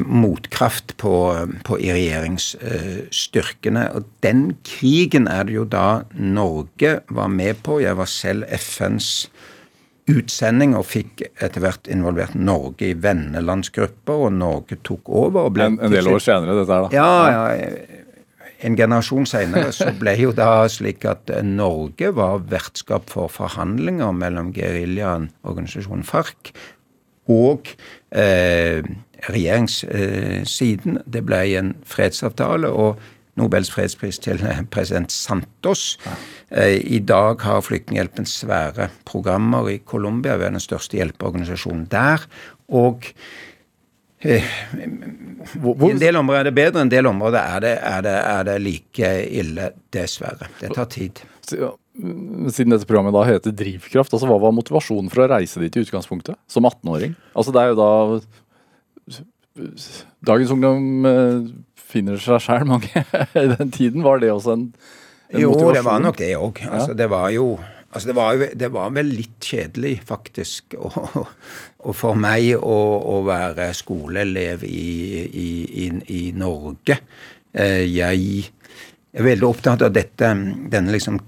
motkraft på, på regjeringsstyrkene. og den krigen er det jo da Norge var med på. Jeg var selv FNs utsending og fikk etter hvert involvert Norge i vennelandsgrupper, og Norge tok over. en, en, del år senere, dette her, da? Ja, ja en generasjon senere så ble jo da slik at eh, Norge var vertskap for forhandlinger mellom geriljaen, organisasjonen FARC, og eh, regjeringssiden. Det ble en fredsavtale. og Nobels fredspris til eh, president Santos. Eh, I dag har Flyktninghjelpen svære programmer i Colombia. Vi er den største hjelpeorganisasjonen der. Og i en del områder er det bedre, en del områder er det, er det, er det like ille, dessverre. Det tar tid. Siden dette programmet da heter Drivkraft, altså hva var motivasjonen for å reise dit i utgangspunktet? Som 18-åring? Altså det er jo da Dagens ungdom eh, finner seg sjæl mange i den tiden. Var det også en, en jo, motivasjon? Jo, det var nok det òg. Altså, det var jo Altså, det var, jo, det var vel litt kjedelig, faktisk, og, og for meg å, å, være skoleelev i, i, i, i Norge. Eh, jeg er veldig opptatt av dette, denne liksom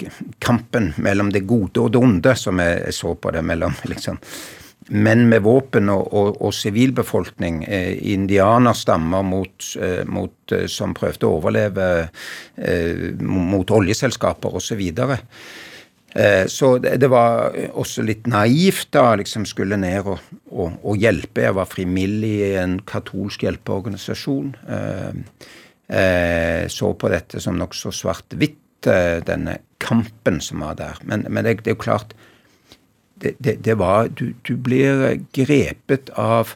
kampen mellom det gode og det onde, som jeg så på det, mellom liksom menn med våpen og, sivilbefolkning, eh, indianerstammer mot, eh, mot, eh, som prøvde å overleve eh, mot oljeselskaper osv. Eh, så det var også litt naivt da, liksom skulle ned og, og, hjelpe. Jeg var frivillig i en katolsk hjelpeorganisasjon. Eh, så på dette som nokså svart-hvitt, denne kampen som var der. Men, men det, det, er jo klart det, det, det var du, du, blir grepet av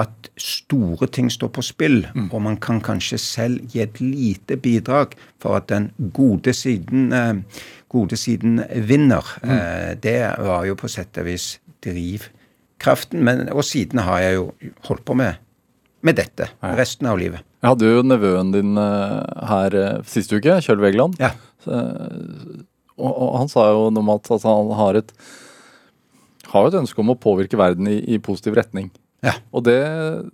at store ting står på spill, mm. og man kan kanskje selv gi et lite bidrag for at den gode siden eh, gode siden vinner. Mm. Eh, det var jo på sett og vis drivkraften. Men, og siden har jeg jo holdt på med, med dette ja. resten av livet. Jeg hadde jo nevøen din uh, her uh, sist uke, Kjøll Vegeland. Ja. Uh, og, og, han sa jo normalt at han har et, har et ønske om å påvirke verden i, i positiv retning. Ja. Og det,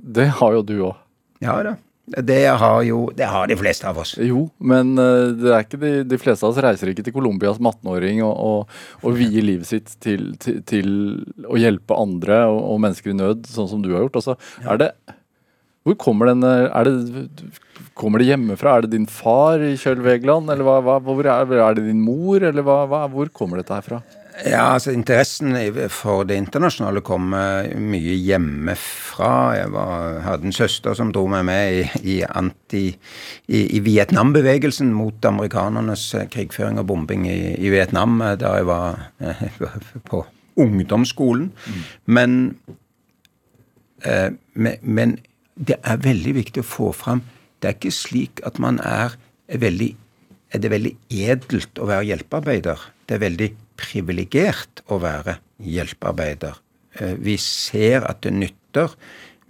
det har jo du òg. Ja da. Det har jo det har de fleste av oss. Jo, men det er ikke de, de, fleste av oss reiser ikke til Colombia som 18-åring og, og, og, vier livet sitt til, til, til å hjelpe andre og, og, mennesker i nød, sånn som du har gjort. Altså, ja. er det Hvor kommer den er det, Kommer det hjemmefra? Er det din far i Kjøll Vegeland, eller hva, hva, hvor er, er, det din mor, eller hva, hvor kommer dette her fra? Ja, altså Interessen for det internasjonale kom mye hjemmefra. Jeg var, hadde en søster som dro meg med i, i, anti, i, i Vietnam-bevegelsen mot amerikanernes krigføring og bombing i, i Vietnam eh, da jeg var eh, på ungdomsskolen. Mm. Men, eh, men det er veldig viktig å få fram Det er ikke slik at man er veldig er det veldig edelt å være hjelpearbeider. Det er veldig privilegert å være hjelpearbeider. Eh, vi ser at det nytter.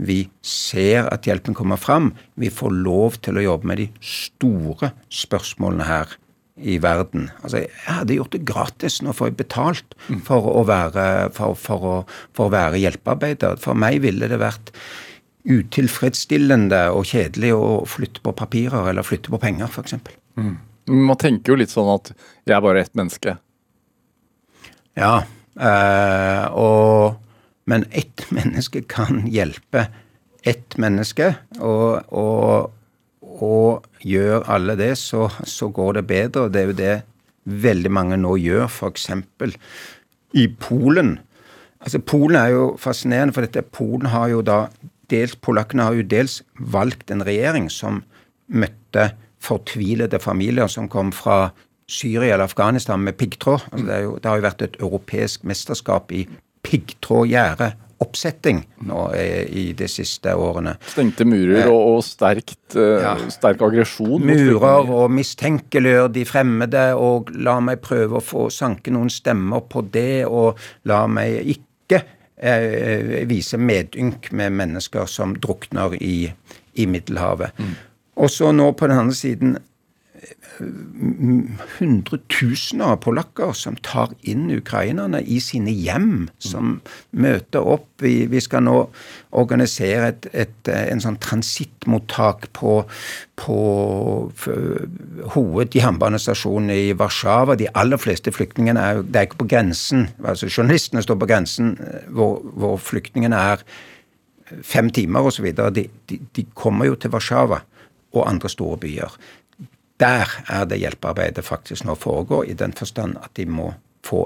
Vi ser at hjelpen kommer fram. Vi får lov til å jobbe med de store spørsmålene her i verden. Altså, Jeg hadde gjort det gratis. Nå får jeg betalt for å være, for, for å, for å være hjelpearbeider. For meg ville det vært utilfredsstillende og kjedelig å flytte på papirer eller flytte på penger, f.eks. Mm. Man tenker jo litt sånn at jeg er bare ett menneske. Ja, øh, og, men ett menneske kan hjelpe ett menneske. Og, og, og gjør alle det, så, så, går det bedre. Og det er jo det veldig mange nå gjør, f.eks. i Polen. Altså Polen er jo fascinerende, for dette Polen har jo da dels, Polakkene har jo dels valgt en regjering som møtte fortvilede familier som kom fra Syria eller Afghanistan med piggtråd. Altså det, det, har jo vært et europeisk mesterskap i piggtrådgjerde oppsetting nå i de siste årene. Stengte murer og, og sterkt, eh, ja. sterk aggresjon? Murer og mistenkeliggjør de fremmede, og la meg prøve å få sanke noen stemmer på det, og la meg ikke eh, vise medynk med mennesker som drukner i, i Middelhavet. Mm. Og så nå på den andre siden hundretusener av polakker som tar inn ukrainerne i sine hjem, som møter opp. Vi, vi skal nå organisere et, et, en sånn transittmottak på, på hovedjernbanestasjonen i Warszawa. De aller fleste flyktningene er, det er ikke på grensen. altså Journalistene står på grensen eh, hvor, hvor flyktningene er fem timer osv. De, de, de kommer jo til Warszawa og andre store byer. Der er det hjelpearbeidet faktisk nå foregår, i den forstand at de må få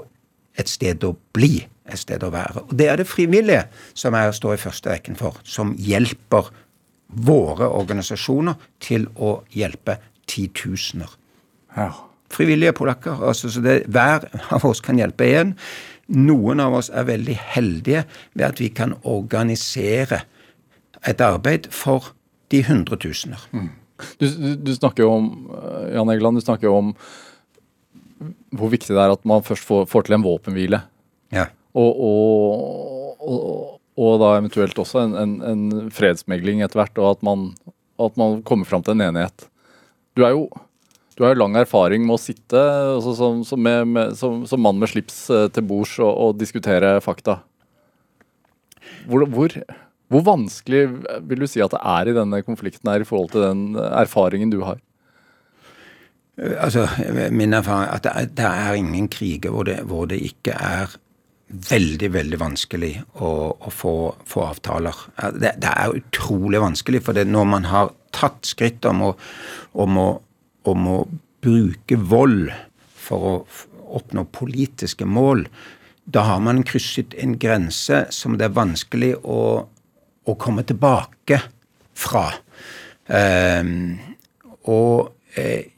et sted å bli, et sted å være. Og det er det frivillige som jeg står i første rekken for, som hjelper våre organisasjoner til å hjelpe titusener. Ja. Frivillige polakker. altså så det, Hver av oss kan hjelpe én. Noen av oss er veldig heldige ved at vi kan organisere et arbeid for de hundretusener. Mm. Du, du, du, snakker jo om eh, Jan Egeland, du snakker jo om hvor viktig det er at man først får, får til en våpenhvile. Ja. Og, og, og, og, da eventuelt også en, en, en fredsmegling etter hvert, og at man, at man, kommer fram til en enighet. Du er jo du har jo lang erfaring med å sitte altså som, som, med, med, som, som, mann med slips eh, til bords og, og diskutere fakta. Hvor, hvor, hvor vanskelig vil du si at det er i denne konflikten her i forhold til den erfaringen du har? Altså, Min erfaring er at det er ingen kriger hvor det, hvor det, ikke er veldig, veldig vanskelig å, å få, få, avtaler. Det, det, er utrolig vanskelig, for når man har tatt skritt om å, om, å, om å bruke vold for å oppnå politiske mål, da har man krysset en grense som det er vanskelig å å komme tilbake fra. Um, og eh,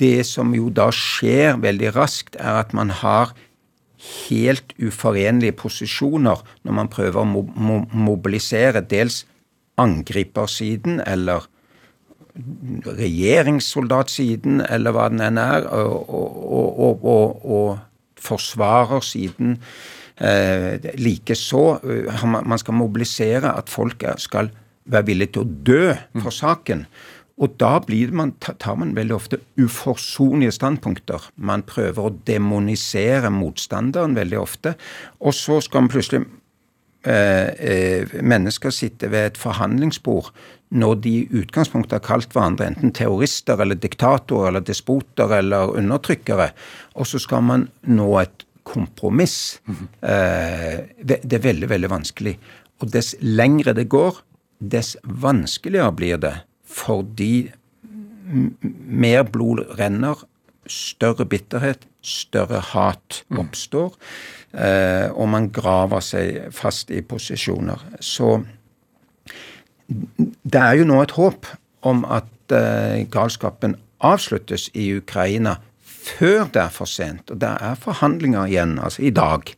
det som jo da skjer veldig raskt, er at man har helt uforenlige posisjoner når man prøver å mo mo mobilisere dels angripersiden eller regjeringssoldatsiden, eller hva den enn er, og, og, og, og forsvarersiden Likeså eh, man skal mobilisere at folk skal være villige til å dø for saken. Og da man, tar man veldig ofte uforsonlige standpunkter. Man prøver å demonisere motstanderen veldig ofte. Og så skal man plutselig eh, eh, mennesker sitte ved et forhandlingsbord når de i utgangspunktet har kalt hverandre enten terrorister eller diktatorer eller despoter eller undertrykkere. Og så skal man nå et kompromiss. Mm -hmm. det, er veldig, veldig vanskelig. Og dess lengre det går, dess vanskeligere blir det. Fordi mer blod renner, større bitterhet, større hat mhm. oppstår. Mm. og man graver seg fast i posisjoner. Så det er jo nå et håp om at galskapen avsluttes i Ukraina før det er for sent. Og det er forhandlinger igjen, altså i dag.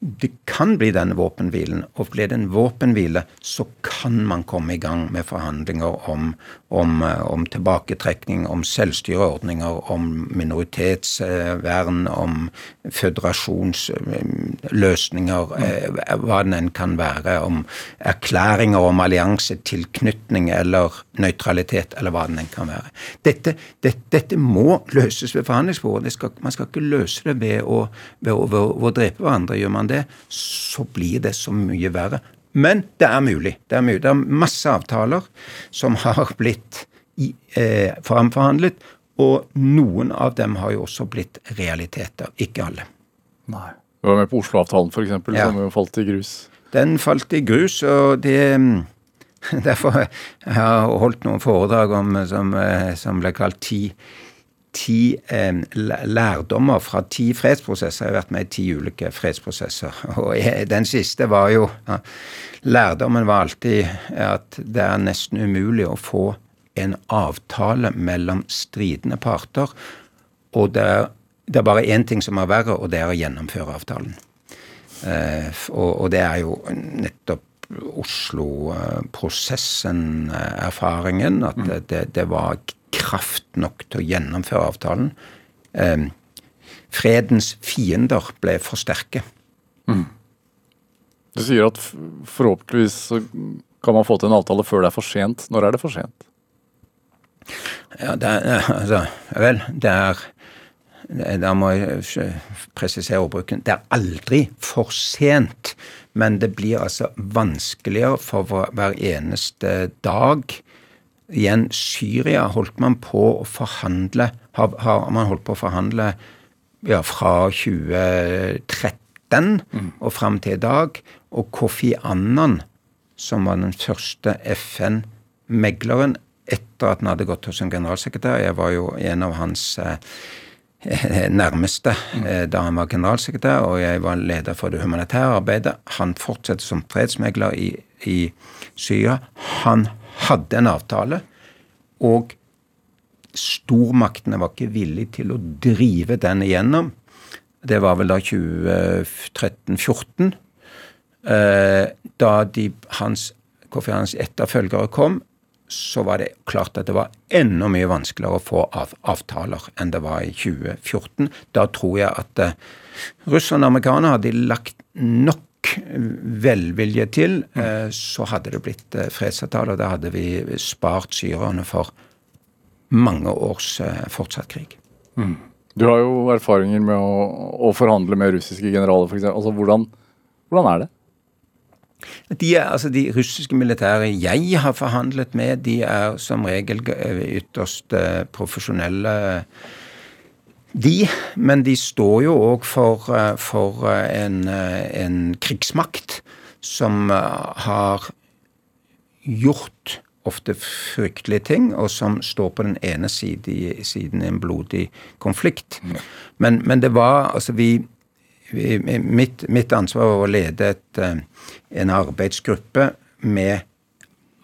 det kan bli denne våpenhvilen. Og blir det en våpenhvile, så kan man komme i gang med forhandlinger om, om, eh, om tilbaketrekning, om selvstyreordninger, om minoritetsvern, om føderasjonsløsninger, eh, hva den enn kan være. Om erklæringer om alliansetilknytning eller nøytralitet, eller hva den enn kan være. Dette, det, dette må løses ved forhandlingsbordet. man skal ikke løse det ved å, ved å, ved å, ved å drepe hverandre. Gjør man det, så blir det så mye verre. Men det er mulig. Det er, mulig. Det er masse avtaler som har blitt i, eh, framforhandlet, og noen av dem har jo også blitt realiteter. Ikke alle. Nei. Du var med på Oslo-avtalen f.eks., ja. som jo falt i grus. Den falt i grus, og det Derfor har jeg holdt noen foredrag om, som, eh, som ble kalt ti ti eh, lærdommer fra ti fredsprosesser. Jeg har vært med i ti ulike fredsprosesser. Og den siste var jo Lærdommen var alltid at det er nesten umulig å få en avtale mellom stridende parter. Og det er, det er bare én ting som er verre, og det er å gjennomføre avtalen. Eh, og, og det er jo nettopp Oslo-prosessen, eh, erfaringen, at mm. det, det var kraft nok til å gjennomføre avtalen. Eh, fredens fiender ble for sterke. Mm. Du sier at forhåpentligvis så kan man få til en avtale før det er for sent. Når er det for sent? Ja, det er, altså, vel, det er Da må jeg presisere ordbruken. Det er aldri for sent, men det blir altså vanskeligere for hver eneste dag Igjen, Syria holdt man på å forhandle Har, har man holdt på å forhandle ja, fra 2013 mm. og fram til i dag. Og Kofi Annan, som var den første FN-megleren etter at han hadde gått hos en generalsekretær Jeg var jo en av hans eh, nærmeste mm. eh, da han var generalsekretær, og jeg var leder for det humanitære arbeidet. Han fortsetter som fredsmegler i, i Syria. Han hadde en avtale, og stormaktene var ikke villige til å drive den igjennom. Det var vel da 2013-2014. Eh, da de, hans, Kofi etterfølgere kom, så var det klart at det var enda mye vanskeligere å få av, avtaler enn det var i 2014. Da tror jeg at uh, russerne og amerikanerne hadde lagt nok velvilje til, mm. så hadde det blitt eh, fredsavtale. Og da hadde vi spart syrerne for mange års eh, fortsatt krig. Mm. Du har jo erfaringer med å, å forhandle med russiske generaler, f.eks. Altså, hvordan, hvordan er det? De, er, altså de russiske militære jeg har forhandlet med, de er som regel ytterst profesjonelle de, men de står jo òg for, eh, for eh, en, eh, en, krigsmakt som har gjort ofte fryktelige ting, og som står på den ene side, siden i en blodig konflikt. Men, men, det var altså vi, vi mitt, mitt, ansvar var å lede et, en arbeidsgruppe med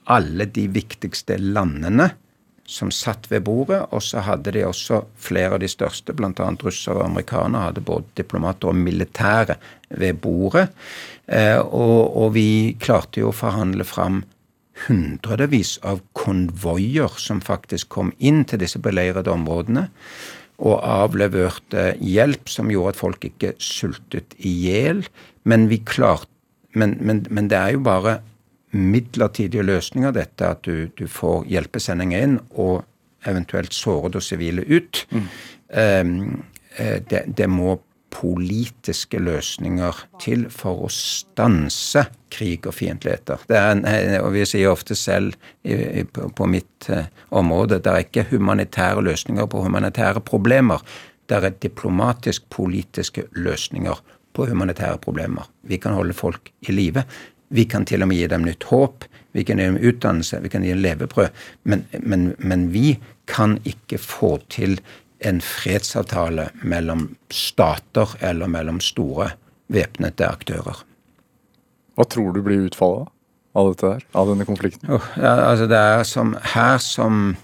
alle de viktigste landene som satt ved bordet. Og så hadde de også flere av de største, bl.a. russere og amerikanere, hadde både diplomater og militære ved bordet. Eh, og, og, vi klarte jo å forhandle fram hundrevis av konvoier som faktisk kom inn til disse beleirede områdene. Og avleverte hjelp som gjorde at folk ikke sultet i hjel. Men men, men, men det er jo bare midlertidige løsninger, dette at du, du får hjelpesendinger inn og eventuelt sårede og sivile ut. Mm. Eh, det, det, må politiske løsninger til for å stanse krig og fiendtligheter. Og vi sier ofte selv i, på, på, mitt eh, område det er ikke humanitære løsninger på humanitære problemer. Det er diplomatisk-politiske løsninger på humanitære problemer. Vi kan holde folk i live. Vi kan til og med gi dem nytt håp. Vi kan gi dem utdannelse, vi kan gi dem levebrød. Men, men, men vi kan ikke få til en fredsavtale mellom stater eller mellom store væpnede aktører. Hva tror du blir utfallet av dette her, av denne konflikten? Oh, ja, altså det er som her som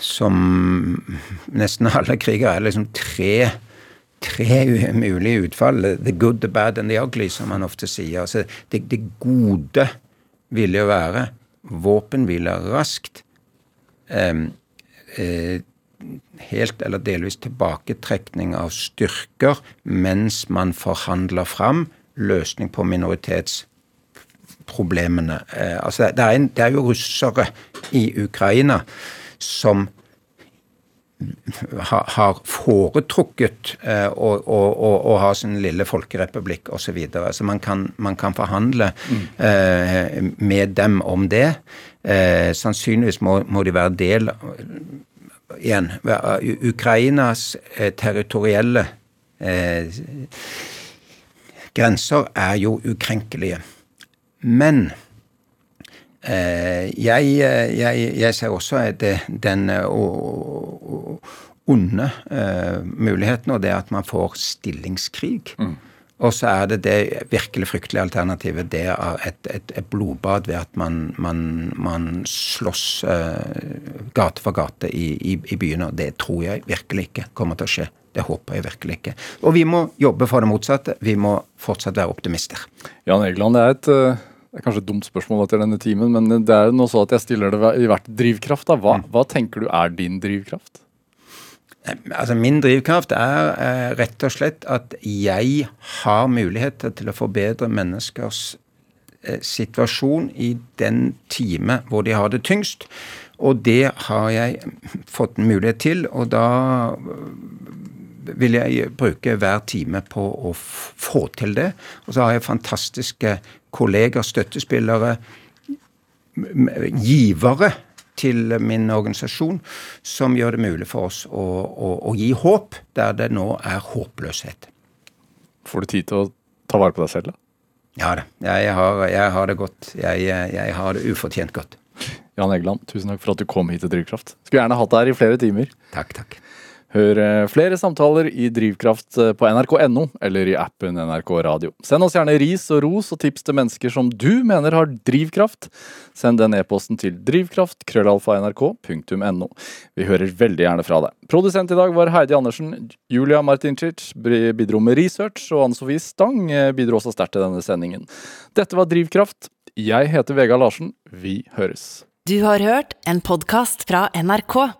som nesten alle kriger er liksom tre tre mulige utfall. The good, the bad and the ugly, som man ofte sier. Altså, det, det gode ville jo være våpenhvile raskt. Eh, eh, helt eller delvis tilbaketrekning av styrker mens man forhandler fram løsning på minoritetsproblemene. Eh, altså det, er en, det er jo russere i Ukraina som har foretrukket eh, å, å, å, ha sin lille folkerepublikk osv. Så videre. så man kan, man kan forhandle mm. med dem om det. Eh, sannsynligvis må, må, de være del igjen, Ukrainas eh, territorielle grenser er jo ukrenkelige. Men jeg, jeg, jeg, ser også det, den onde muligheten, og det at man får stillingskrig. Mm. Og så er det det virkelig fryktelige alternativet. Det er et, et, et blodbad ved at man, man, man slåss gate for gate i, i, i byene. Og det tror jeg virkelig ikke kommer til å skje. Det håper jeg virkelig ikke. Og vi må jobbe for det motsatte. Vi må fortsatt være optimister. Jan Egeland, det er et eh, det er kanskje et dumt spørsmål etter denne timen, men det er noe så at jeg stiller det i hvert drivkraft. Hva, mm. hva tenker du er din drivkraft? Altså Min drivkraft er eh, rett og slett at jeg har muligheter til å forbedre menneskers eh, situasjon i den time hvor de har det tyngst. Og det har jeg fått mulighet til, og da vil jeg bruke hver time på å få til det. Og så har jeg fantastiske kolleger, støttespillere, givere til min organisasjon som gjør det mulig for oss å, å, å gi håp der det nå er håpløshet. Får du tid til å ta vare på deg selv, da? Ja da. Jeg har, jeg har det godt. Jeg, jeg, har det ufortjent godt. Jan Egeland, tusen takk for at du kom hit til Drivkraft. Skulle gjerne hatt deg her i flere timer. Takk, takk. Hør eh, flere samtaler i Drivkraft eh, på nrk.no eller i appen NRK Radio. Send oss gjerne ris og ros og tips til mennesker som du mener har drivkraft. Send den e-posten til drivkraft.krøllalfa.nrk.no. Vi hører veldig gjerne fra deg. Produsent i dag var Heidi Andersen. Julia Martincic bidro med research, og Anne Sofie Stang eh, bidro også sterkt til denne sendingen. Dette var Drivkraft. Jeg heter Vegard Larsen. Vi høres. Du har hørt en podkast fra NRK.